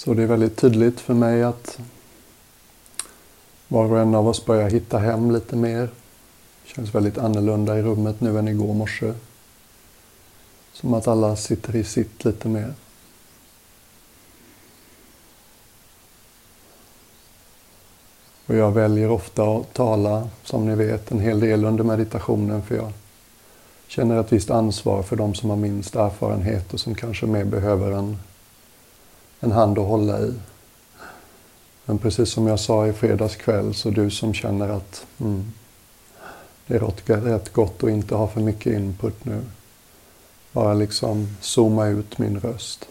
Så det är väldigt tydligt för mig att var och en av oss börjar hitta hem lite mer. Det känns väldigt annorlunda i rummet nu än igår morse. Som att alla sitter i sitt lite mer. Och jag väljer ofta att tala, som ni vet, en hel del under meditationen för jag känner ett visst ansvar för de som har minst erfarenhet och som kanske mer behöver en, en hand att hålla i. Men precis som jag sa i fredags kväll, så du som känner att mm, det är rätt gott att inte ha för mycket input nu. Bara liksom zooma ut min röst.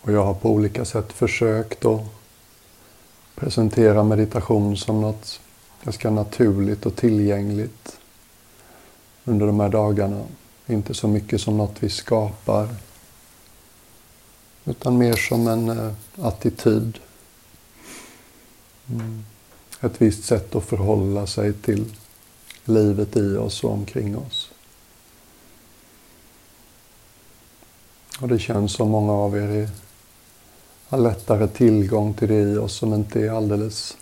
Och jag har på olika sätt försökt att presentera meditation som något ganska naturligt och tillgängligt under de här dagarna. Inte så mycket som något vi skapar. Utan mer som en eh, attityd. Mm. Ett visst sätt att förhålla sig till livet i oss och omkring oss. Och det känns som många av er är har lättare tillgång till det i oss som inte är alldeles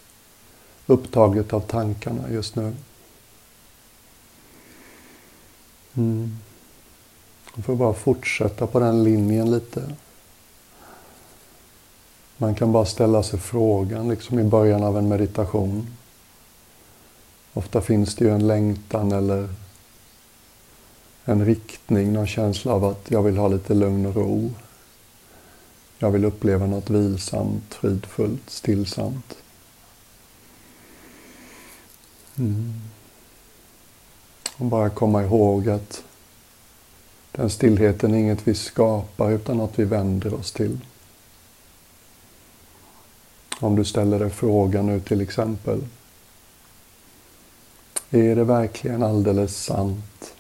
upptaget av tankarna just nu. Mm. Man får bara fortsätta på den linjen lite. Man kan bara ställa sig frågan liksom i början av en meditation. Ofta finns det ju en längtan eller en riktning, någon känsla av att jag vill ha lite lugn och ro. Jag vill uppleva något vilsamt, fridfullt, stillsamt. Mm. Och bara komma ihåg att den stillheten är inget vi skapar utan något vi vänder oss till. Om du ställer dig frågan nu till exempel. Är det verkligen alldeles sant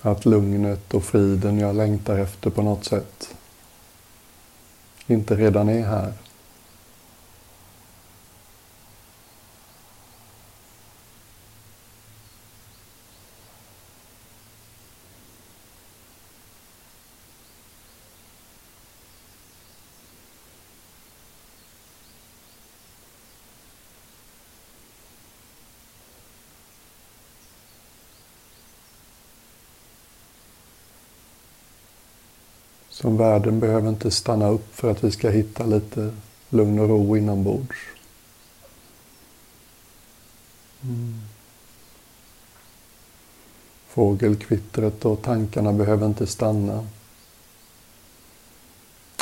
Att lugnet och friden jag längtar efter på något sätt inte redan är här. Liksom världen behöver inte stanna upp för att vi ska hitta lite lugn och ro inombords. Mm. Fågelkvittret och tankarna behöver inte stanna.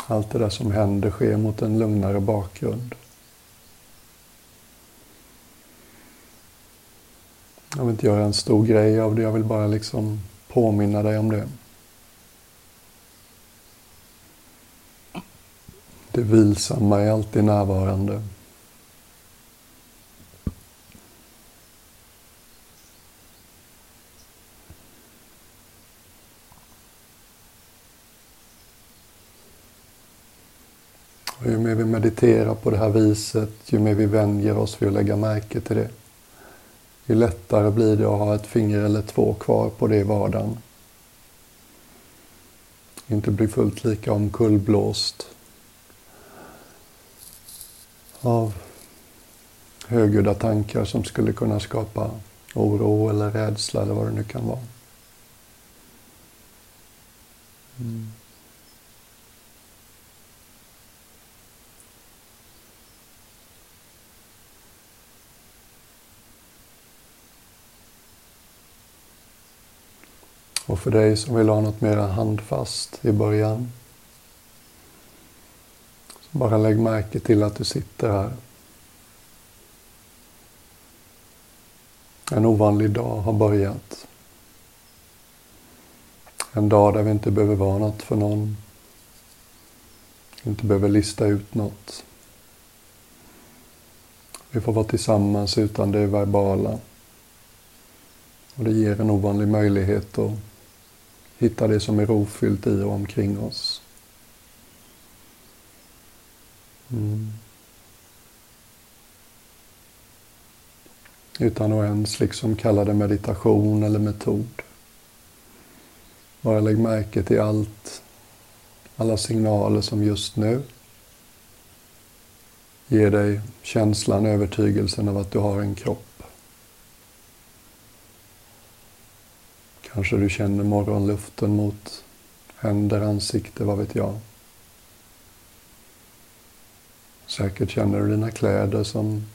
Allt det där som händer sker mot en lugnare bakgrund. Jag vill inte göra en stor grej av det, jag vill bara liksom påminna dig om det. Det vilsamma är alltid närvarande. Och ju mer vi mediterar på det här viset, ju mer vi vänjer oss vid att lägga märke till det, ju lättare blir det att ha ett finger eller två kvar på det i vardagen. Inte bli fullt lika omkullblåst av högljudda tankar som skulle kunna skapa oro eller rädsla eller vad det nu kan vara. Mm. Och för dig som vill ha något mer handfast i början bara lägg märke till att du sitter här. En ovanlig dag har börjat. En dag där vi inte behöver vara något för någon. Inte behöver lista ut något. Vi får vara tillsammans utan det verbala. Och det ger en ovanlig möjlighet att hitta det som är rofyllt i och omkring oss. Mm. Utan att ens liksom kalla det meditation eller metod. Bara lägg märke till allt, alla signaler som just nu ger dig känslan, övertygelsen av att du har en kropp. Kanske du känner morgonluften mot händer, ansikte, vad vet jag. Säkert känner du dina kläder som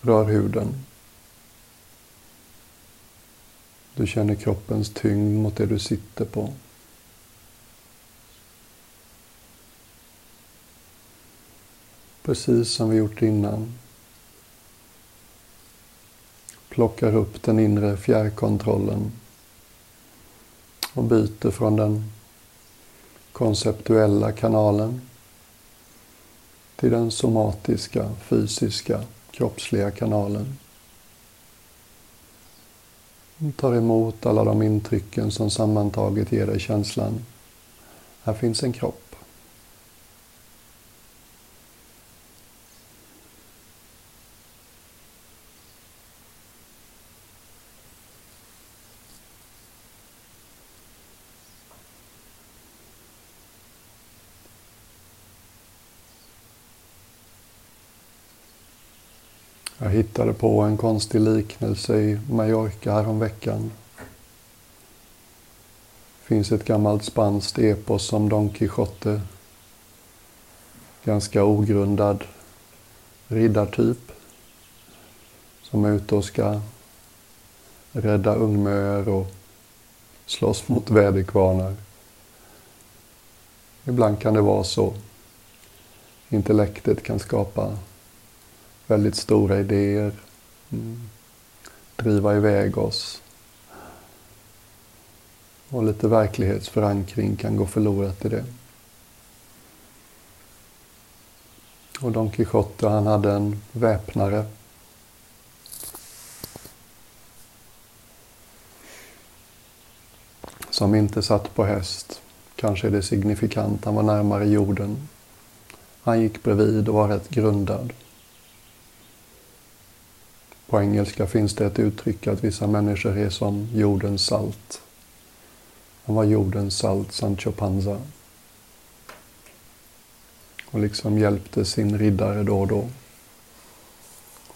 rör huden. Du känner kroppens tyngd mot det du sitter på. Precis som vi gjort innan. Plockar upp den inre fjärrkontrollen och byter från den konceptuella kanalen till den somatiska, fysiska, kroppsliga kanalen. Tar emot alla de intrycken som sammantaget ger dig känslan. Här finns en kropp. Jag hittade på en konstig liknelse i Mallorca häromveckan. Det finns ett gammalt spanskt epos om Don Quijote. Ganska ogrundad riddartyp som är ute och ska rädda ungmöer och slåss mot väderkvarnar. Ibland kan det vara så. Intellektet kan skapa väldigt stora idéer. Driva iväg oss. Och lite verklighetsförankring kan gå förlorat i det. Och Don Quijote han hade en väpnare. Som inte satt på häst. Kanske är det signifikant, han var närmare jorden. Han gick bredvid och var rätt grundad. På engelska finns det ett uttryck att vissa människor är som jordens salt. Han var jordens salt, Sancho Panza. Och liksom hjälpte sin riddare då och då.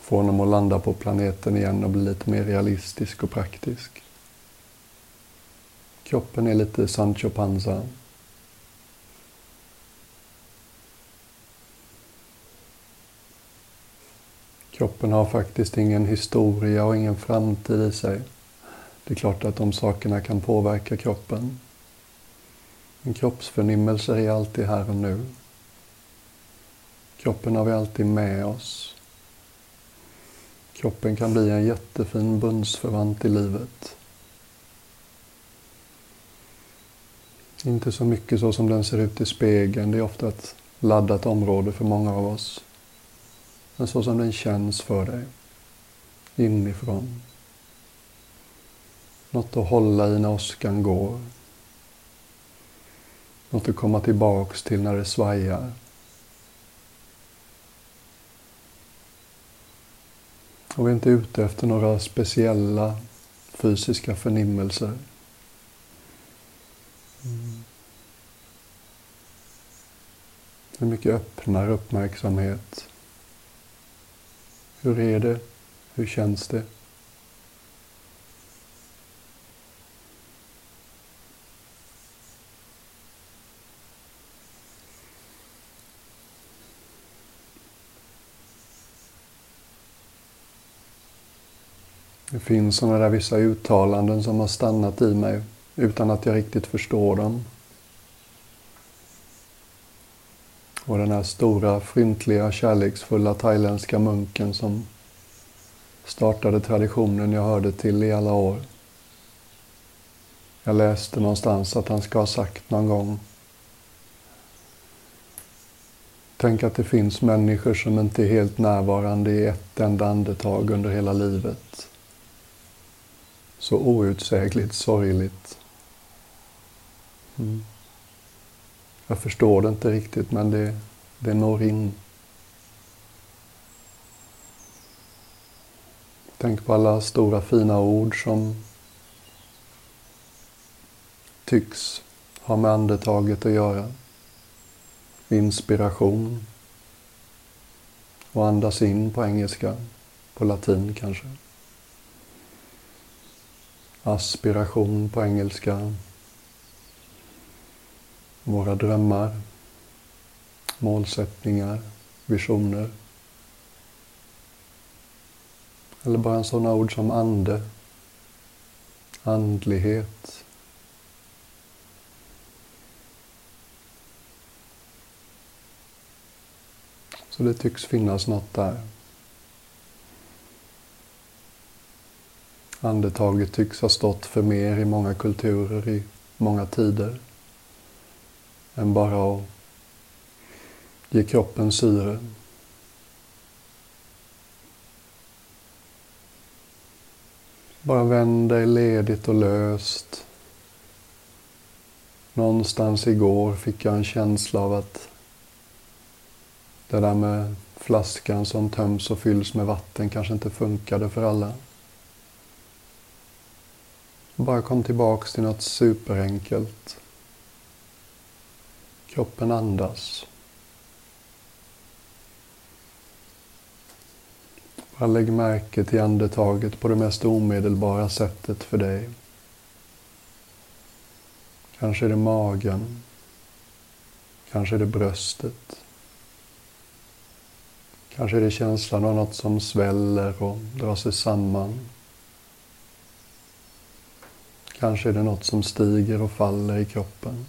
Få honom att landa på planeten igen och bli lite mer realistisk och praktisk. Kroppen är lite Sancho Panza. Kroppen har faktiskt ingen historia och ingen framtid i sig. Det är klart att de sakerna kan påverka kroppen. Men kroppsförnimmelser är alltid här och nu. Kroppen har vi alltid med oss. Kroppen kan bli en jättefin bundsförvant i livet. Inte så mycket så som den ser ut i spegeln. Det är ofta ett laddat område för många av oss. Men så som den känns för dig. Inifrån. Något att hålla i när åskan går. Något att komma tillbaks till när det svajar. Och vi är inte ute efter några speciella fysiska förnimmelser. Mm. Det är mycket öppnare uppmärksamhet. Hur är det? Hur känns det? Det finns sådana där vissa uttalanden som har stannat i mig utan att jag riktigt förstår dem. Och den här stora, fryntliga, kärleksfulla thailändska munken som startade traditionen jag hörde till i alla år. Jag läste någonstans att han ska ha sagt någon gång Tänk att det finns människor som inte är helt närvarande i ett enda andetag under hela livet. Så outsägligt sorgligt. Mm. Jag förstår det inte riktigt men det, det når in. Tänk på alla stora fina ord som tycks ha med andetaget att göra. Inspiration och andas in på engelska, på latin kanske. Aspiration på engelska. Våra drömmar, målsättningar, visioner. Eller bara en sådana ord som ande, andlighet. Så det tycks finnas något där. Andetaget tycks ha stått för mer i många kulturer i många tider än bara att ge kroppen syre. Bara vänd dig ledigt och löst. Någonstans igår fick jag en känsla av att det där med flaskan som töms och fylls med vatten kanske inte funkade för alla. Bara kom tillbaks till något superenkelt. Kroppen andas. Bara lägg märke till andetaget på det mest omedelbara sättet för dig. Kanske är det magen. Kanske är det bröstet. Kanske är det känslan av något som sväller och drar sig samman. Kanske är det något som stiger och faller i kroppen.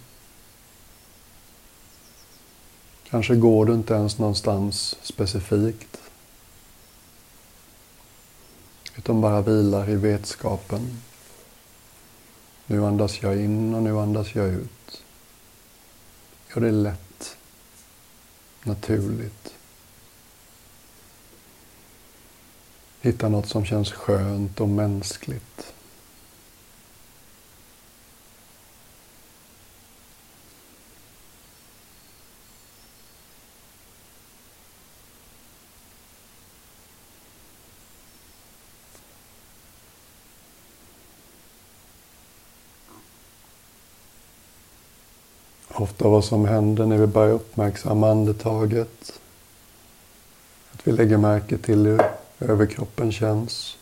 Kanske går du inte ens någonstans specifikt. Utan bara vilar i vetskapen. Nu andas jag in och nu andas jag ut. Gör det lätt. Naturligt. Hitta något som känns skönt och mänskligt. Av vad som händer när vi börjar uppmärksamma andetaget. Att vi lägger märke till hur överkroppen känns.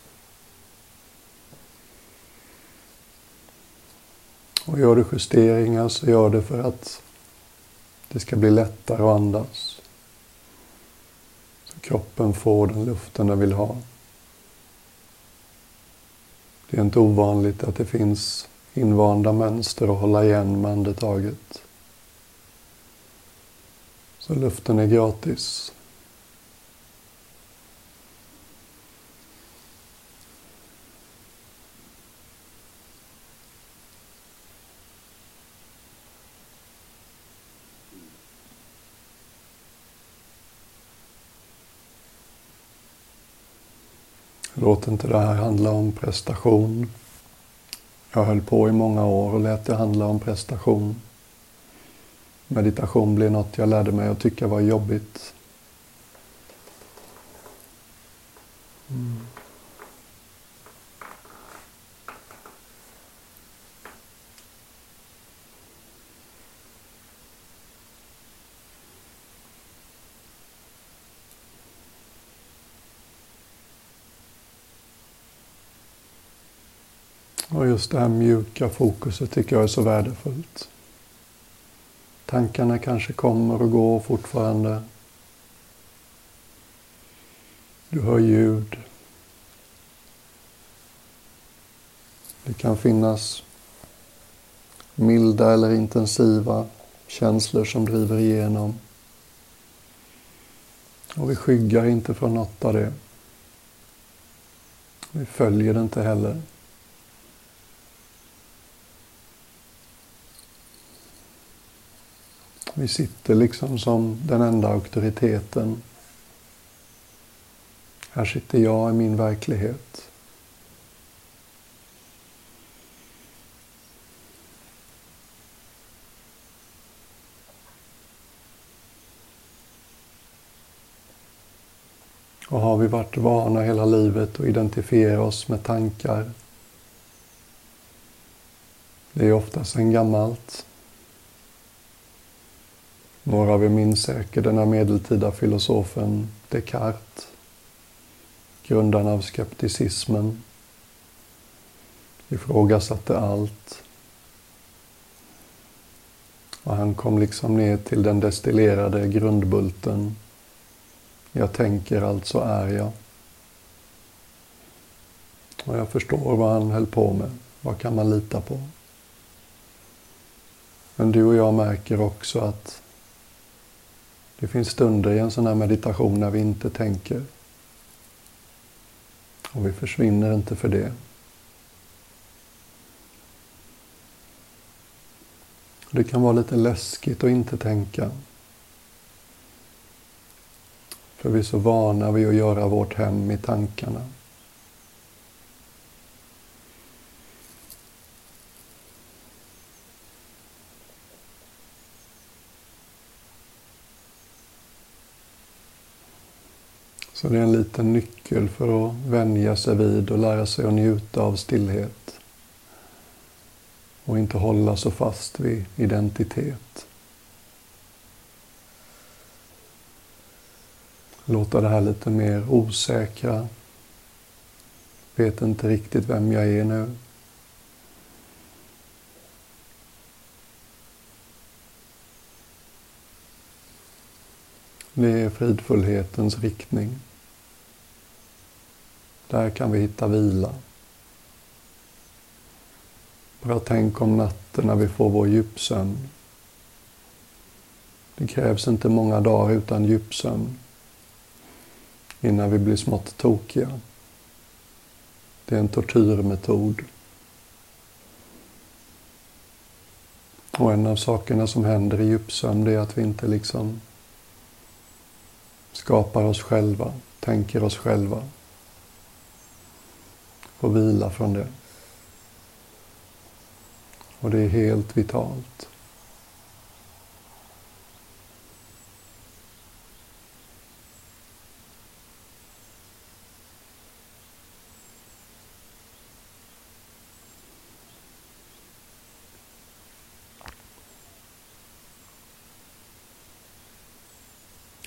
Och gör du justeringar så gör det för att det ska bli lättare att andas. Så kroppen får den luften den vill ha. Det är inte ovanligt att det finns invanda mönster att hålla igen med andetaget. Så luften är gratis. Låt inte det här handla om prestation. Jag höll på i många år och lät det handla om prestation. Meditation blev något jag lärde mig att tycka var jobbigt. Mm. Och just det här mjuka fokuset tycker jag är så värdefullt. Tankarna kanske kommer och går fortfarande. Du hör ljud. Det kan finnas milda eller intensiva känslor som driver igenom. Och vi skyggar inte från något av det. Vi följer det inte heller. Vi sitter liksom som den enda auktoriteten. Här sitter jag i min verklighet. Och har vi varit vana hela livet att identifiera oss med tankar. Det är ofta sedan gammalt. Några av er minns säkert den här medeltida filosofen Descartes, grundaren av skepticismen, ifrågasatte allt. Och han kom liksom ner till den destillerade grundbulten. Jag tänker, alltså är jag. Och jag förstår vad han höll på med. Vad kan man lita på? Men du och jag märker också att det finns stunder i en sån här meditation när vi inte tänker. Och vi försvinner inte för det. Det kan vara lite läskigt att inte tänka. För vi är så vana vid att göra vårt hem i tankarna. Så det är en liten nyckel för att vänja sig vid och lära sig att njuta av stillhet. Och inte hålla så fast vid identitet. Låta det här lite mer osäkra. Vet inte riktigt vem jag är nu. Det är fridfullhetens riktning. Där kan vi hitta vila. Bara tänk om natten när vi får vår djupsömn. Det krävs inte många dagar utan djupsömn innan vi blir smått tokiga. Det är en tortyrmetod. Och en av sakerna som händer i djupsömn är att vi inte liksom skapar oss själva, tänker oss själva och vila från det. Och det är helt vitalt.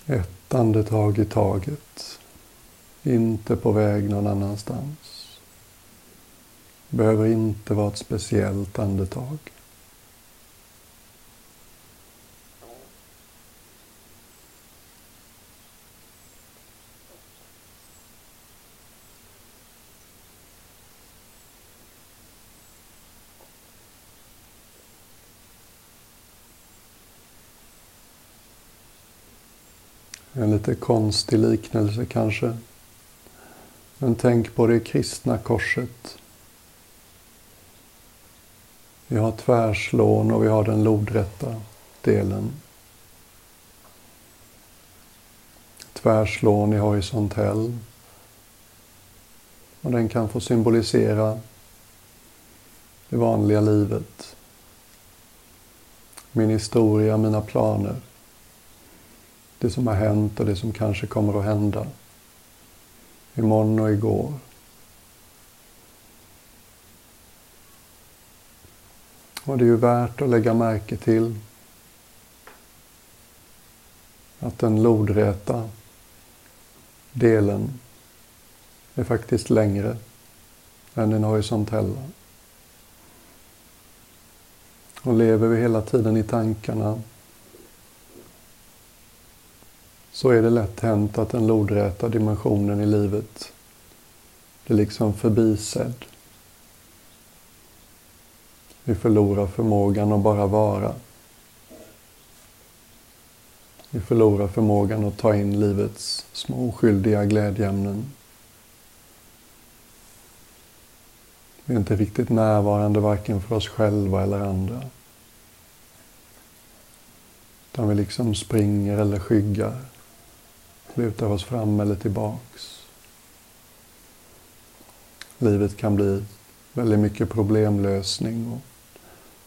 Ett andetag i taget. Inte på väg någon annanstans. Behöver inte vara ett speciellt andetag. En lite konstig liknelse kanske. Men tänk på det kristna korset. Vi har tvärslån och vi har den lodrätta delen. Tvärslån i horisontell. Och den kan få symbolisera det vanliga livet. Min historia, mina planer det som har hänt och det som kanske kommer att hända. Imorgon och igår. Och det är ju värt att lägga märke till att den lodräta delen är faktiskt längre än den horisontella. Och lever vi hela tiden i tankarna så är det lätt hänt att den lodräta dimensionen i livet blir liksom förbisedd. Vi förlorar förmågan att bara vara. Vi förlorar förmågan att ta in livets små oskyldiga glädjeämnen. Vi är inte riktigt närvarande varken för oss själva eller andra. Utan vi liksom springer eller skyggar lutar oss fram eller tillbaks. Livet kan bli väldigt mycket problemlösning och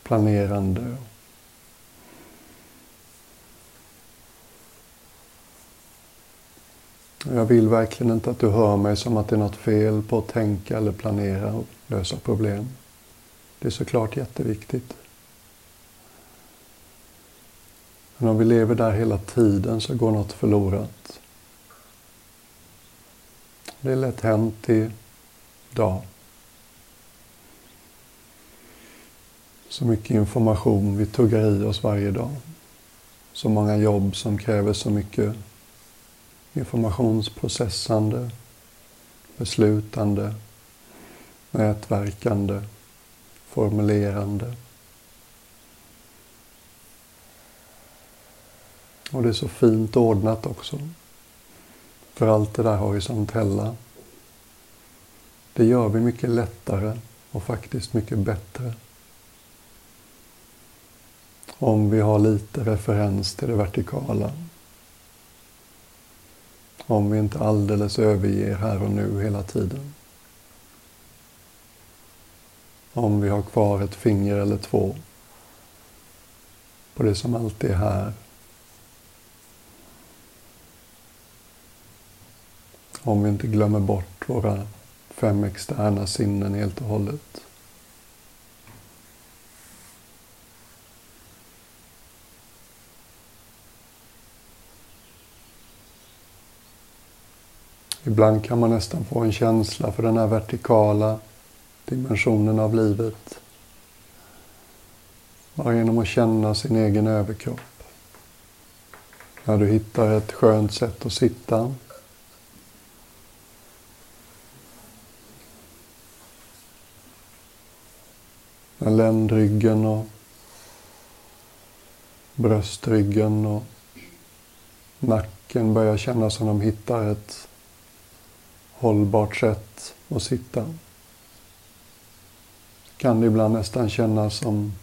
planerande. Jag vill verkligen inte att du hör mig som att det är något fel på att tänka eller planera och lösa problem. Det är såklart jätteviktigt. Men om vi lever där hela tiden så går något förlorat. Det är lätt hänt idag. Så mycket information vi tuggar i oss varje dag. Så många jobb som kräver så mycket informationsprocessande, beslutande, nätverkande, formulerande. Och det är så fint ordnat också. För allt det där horisontella. Det gör vi mycket lättare och faktiskt mycket bättre. Om vi har lite referens till det vertikala. Om vi inte alldeles överger här och nu hela tiden. Om vi har kvar ett finger eller två på det som alltid är här. Om vi inte glömmer bort våra fem externa sinnen helt och hållet. Ibland kan man nästan få en känsla för den här vertikala dimensionen av livet. Bara genom att känna sin egen överkropp. När du hittar ett skönt sätt att sitta. När ländryggen och bröstryggen och nacken börjar kännas som de hittar ett hållbart sätt att sitta. Kan det ibland nästan kännas som,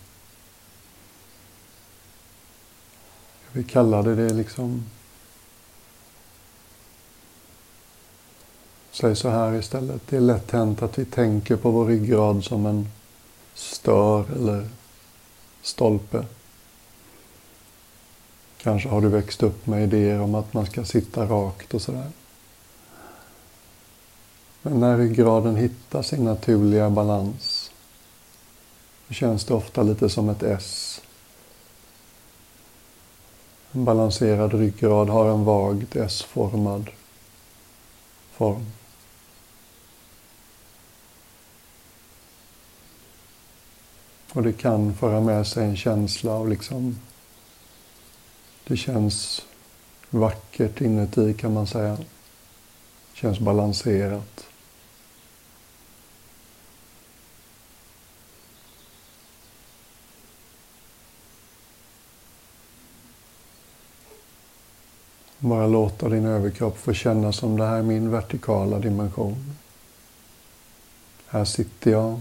vi kallade det liksom, säg så här istället, det är lätt hänt att vi tänker på vår ryggrad som en stör eller stolpe. Kanske har du växt upp med idéer om att man ska sitta rakt och sådär. Men när ryggraden hittar sin naturliga balans då känns det ofta lite som ett S. En balanserad ryggrad har en vagt S-formad form. Och det kan föra med sig en känsla av liksom, det känns vackert inuti kan man säga. Känns balanserat. Bara låta din överkropp få känna som det här är min vertikala dimension. Här sitter jag.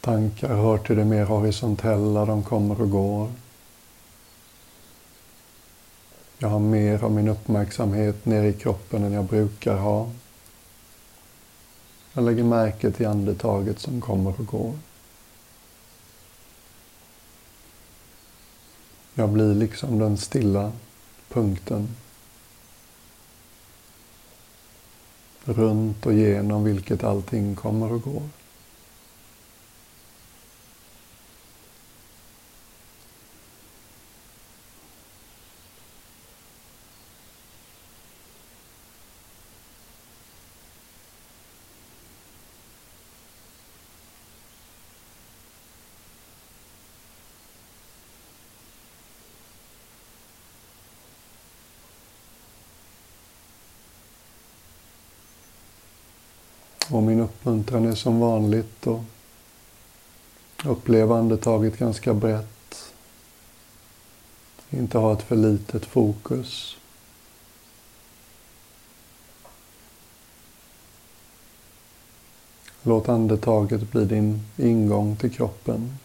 Tankar hör till det mer horisontella, de kommer och går. Jag har mer av min uppmärksamhet nere i kroppen än jag brukar ha. Jag lägger märke till andetaget som kommer och går. Jag blir liksom den stilla punkten. Runt och genom vilket allting kommer och går. Och min uppmuntran är som vanligt att uppleva andetaget ganska brett. Inte ha ett för litet fokus. Låt andetaget bli din ingång till kroppen.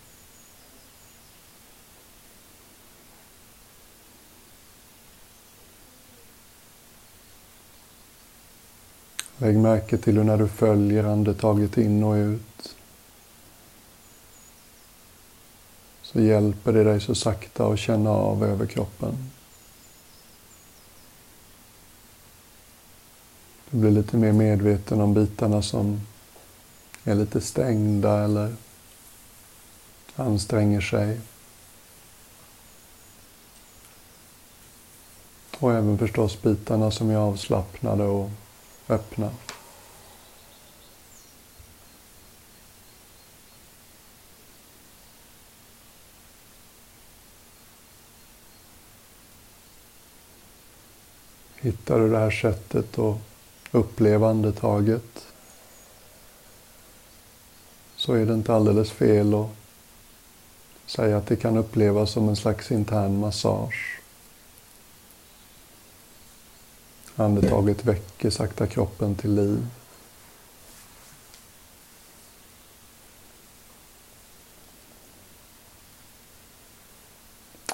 Lägg märke till hur när du följer andetaget in och ut så hjälper det dig så sakta att känna av överkroppen. Du blir lite mer medveten om bitarna som är lite stängda eller anstränger sig. Och även förstås bitarna som är avslappnade och öppna. Hittar du det här sättet att uppleva andetaget så är det inte alldeles fel att säga att det kan upplevas som en slags intern massage. Andetaget väcker sakta kroppen till liv.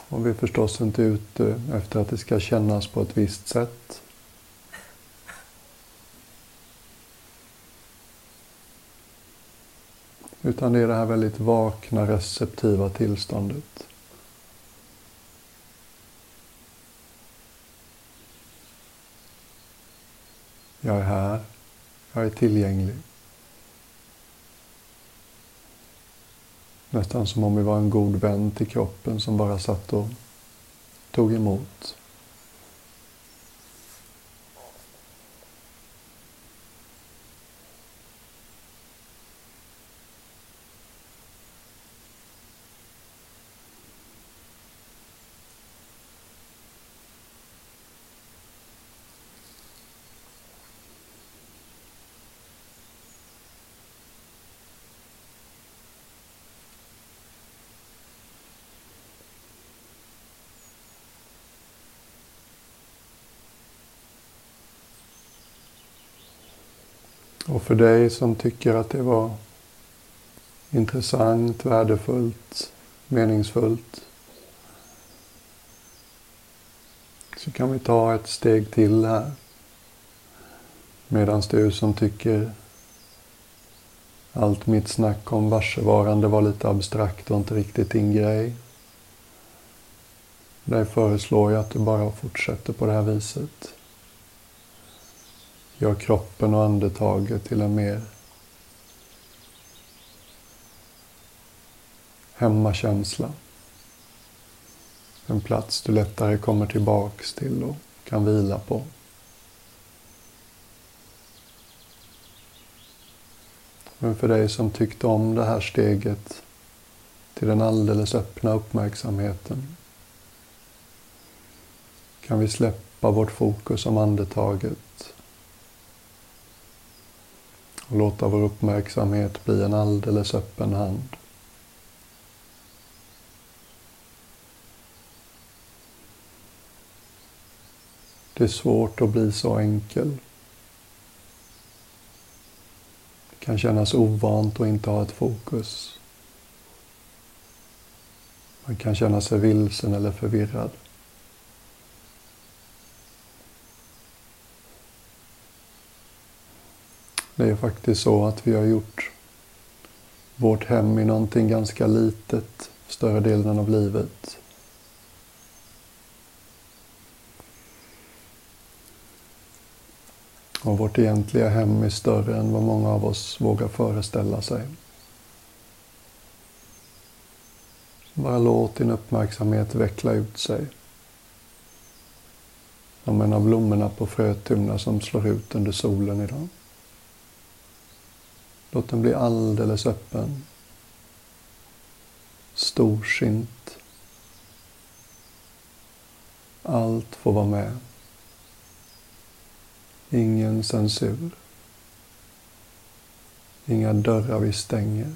Och vi är förstås inte ute efter att det ska kännas på ett visst sätt. Utan det är det här väldigt vakna, receptiva tillståndet. Jag är här. Jag är tillgänglig. Nästan som om vi var en god vän till kroppen som bara satt och tog emot. Och för dig som tycker att det var intressant, värdefullt, meningsfullt så kan vi ta ett steg till här. Medan du som tycker allt mitt snack om varsevarande var lite abstrakt och inte riktigt din grej. Där föreslår jag att du bara fortsätter på det här viset. Gör kroppen och andetaget till en mer hemmakänsla. En plats du lättare kommer tillbaks till och kan vila på. Men för dig som tyckte om det här steget till den alldeles öppna uppmärksamheten kan vi släppa vårt fokus om andetaget och låta vår uppmärksamhet bli en alldeles öppen hand. Det är svårt att bli så enkel. Det kan kännas ovant att inte ha ett fokus. Man kan känna sig vilsen eller förvirrad. Det är faktiskt så att vi har gjort vårt hem i någonting ganska litet större delen av livet. Och vårt egentliga hem är större än vad många av oss vågar föreställa sig. Bara låt din uppmärksamhet veckla ut sig. Som en av blommorna på Frötuna som slår ut under solen idag. Låt den bli alldeles öppen. Storsint. Allt får vara med. Ingen censur. Inga dörrar vi stänger.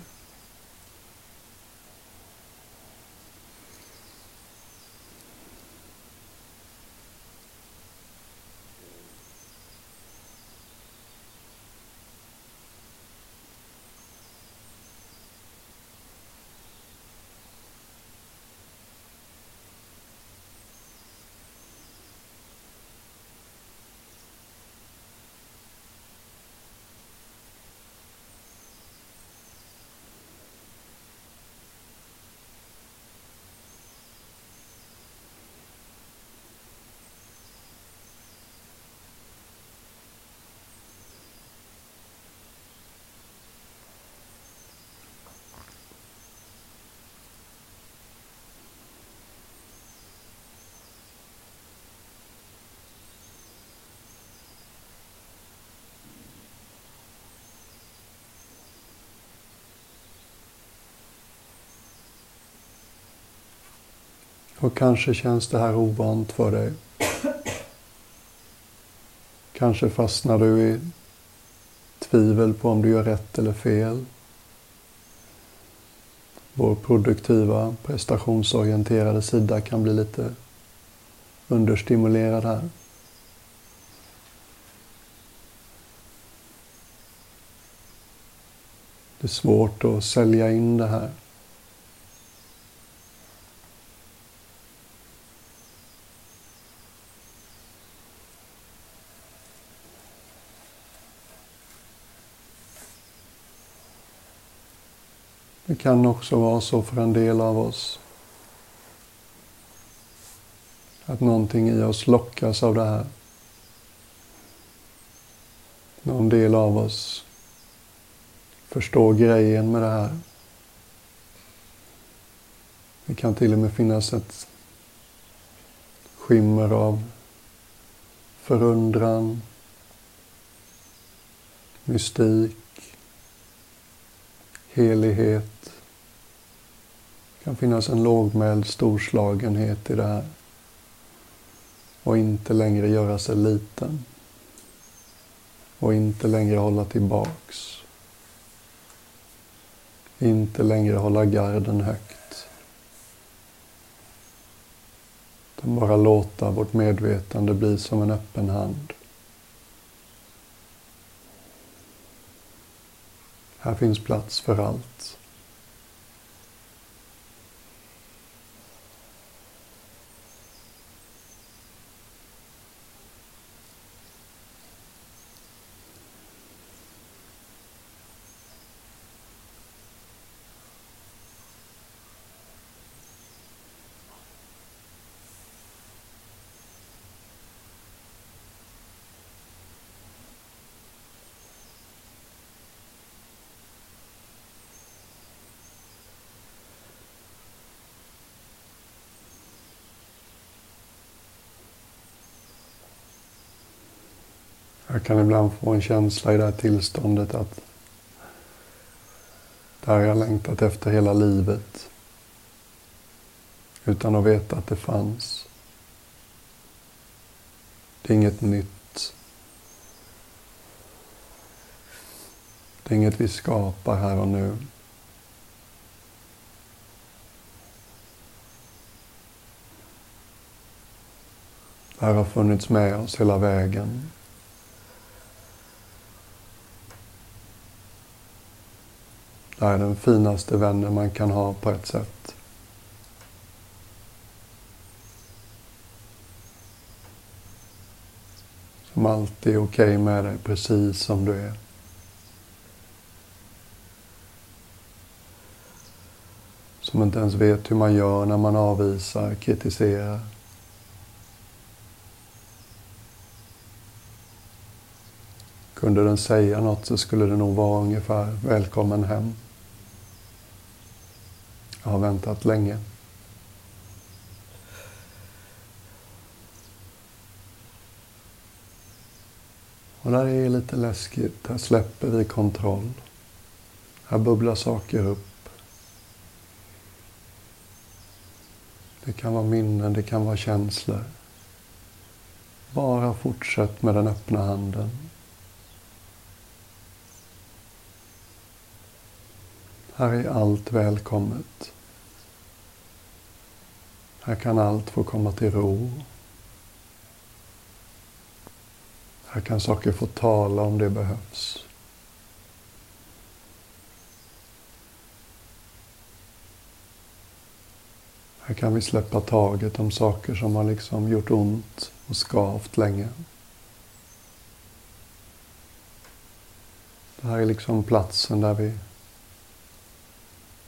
Och kanske känns det här ovant för dig. Kanske fastnar du i tvivel på om du gör rätt eller fel. Vår produktiva, prestationsorienterade sida kan bli lite understimulerad här. Det är svårt att sälja in det här. Kan också vara så för en del av oss att någonting i oss lockas av det här. Någon del av oss förstår grejen med det här. Det kan till och med finnas ett skimmer av förundran, mystik, helighet. Det kan finnas en lågmäld storslagenhet i det här. Och inte längre göra sig liten. Och inte längre hålla tillbaks. Inte längre hålla garden högt. Utan bara låta vårt medvetande bli som en öppen hand. Här finns plats för allt. Jag kan ibland få en känsla i det här tillståndet att det här har jag längtat efter hela livet. Utan att veta att det fanns. Det är inget nytt. Det är inget vi skapar här och nu. Det här har funnits med oss hela vägen. Är den finaste vännen man kan ha på ett sätt. Som alltid är okej okay med dig precis som du är. Som inte ens vet hur man gör när man avvisar, kritiserar. Kunde den säga något så skulle det nog vara ungefär välkommen hem. Jag har väntat länge. Och där är lite läskigt. Här släpper vi kontroll. Här bubblar saker upp. Det kan vara minnen, det kan vara känslor. Bara fortsätt med den öppna handen. Här är allt välkommet. Här kan allt få komma till ro. Här kan saker få tala om det behövs. Här kan vi släppa taget om saker som har liksom gjort ont och skavt länge. Det här är liksom platsen där vi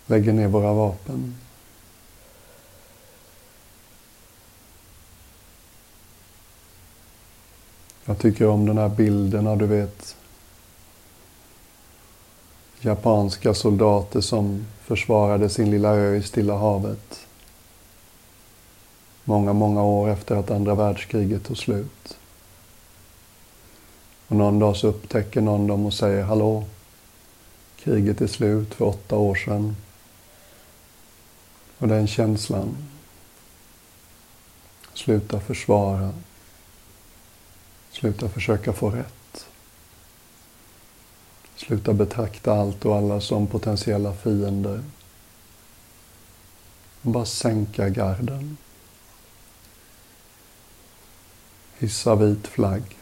lägger ner våra vapen. Jag tycker om den här bilden av, du vet, japanska soldater som försvarade sin lilla ö i Stilla havet. Många, många år efter att andra världskriget tog slut. Och någon dag så upptäcker någon dem och säger Hallå, kriget är slut för åtta år sedan. Och den känslan Sluta försvara. Sluta försöka få rätt. Sluta betrakta allt och alla som potentiella fiender. Bara sänka garden. Hissa vit flagg.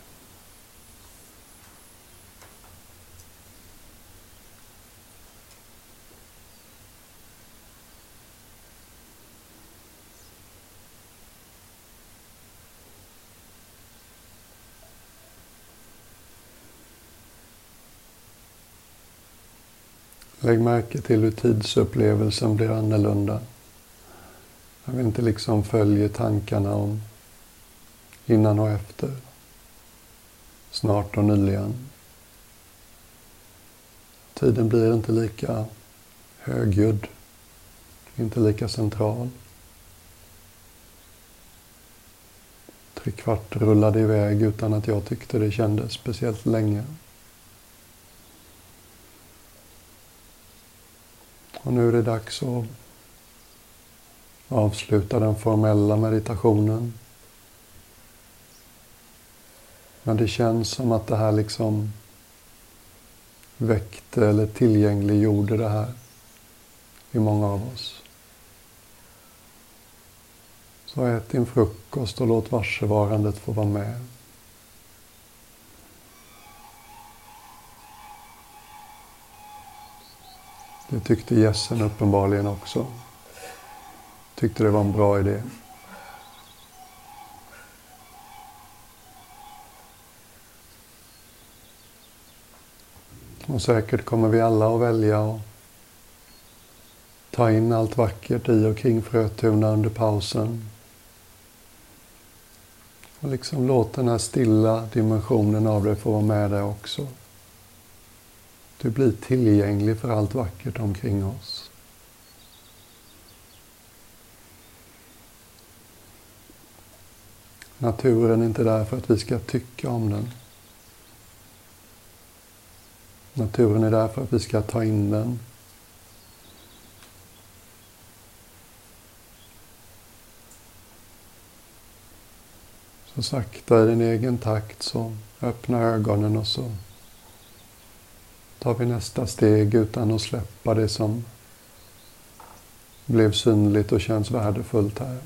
Lägg märke till hur tidsupplevelsen blir annorlunda. När vill inte liksom följa tankarna om innan och efter, snart och nyligen. Tiden blir inte lika högljudd, inte lika central. Tre kvart rullade iväg utan att jag tyckte det kändes speciellt länge. Och nu är det dags att avsluta den formella meditationen. Men det känns som att det här liksom väckte eller tillgängliggjorde det här i många av oss. Så ät din frukost och låt varsevarandet få vara med. Det tyckte gässen uppenbarligen också. Tyckte det var en bra idé. Och säkert kommer vi alla att välja att ta in allt vackert i och kring Frötuna under pausen. Och liksom låt den här stilla dimensionen av det få vara med där också. Du blir tillgänglig för allt vackert omkring oss. Naturen är inte där för att vi ska tycka om den. Naturen är där för att vi ska ta in den. Så sakta i din egen takt så öppna ögonen och så tar vi nästa steg utan att släppa det som blev synligt och känns värdefullt här.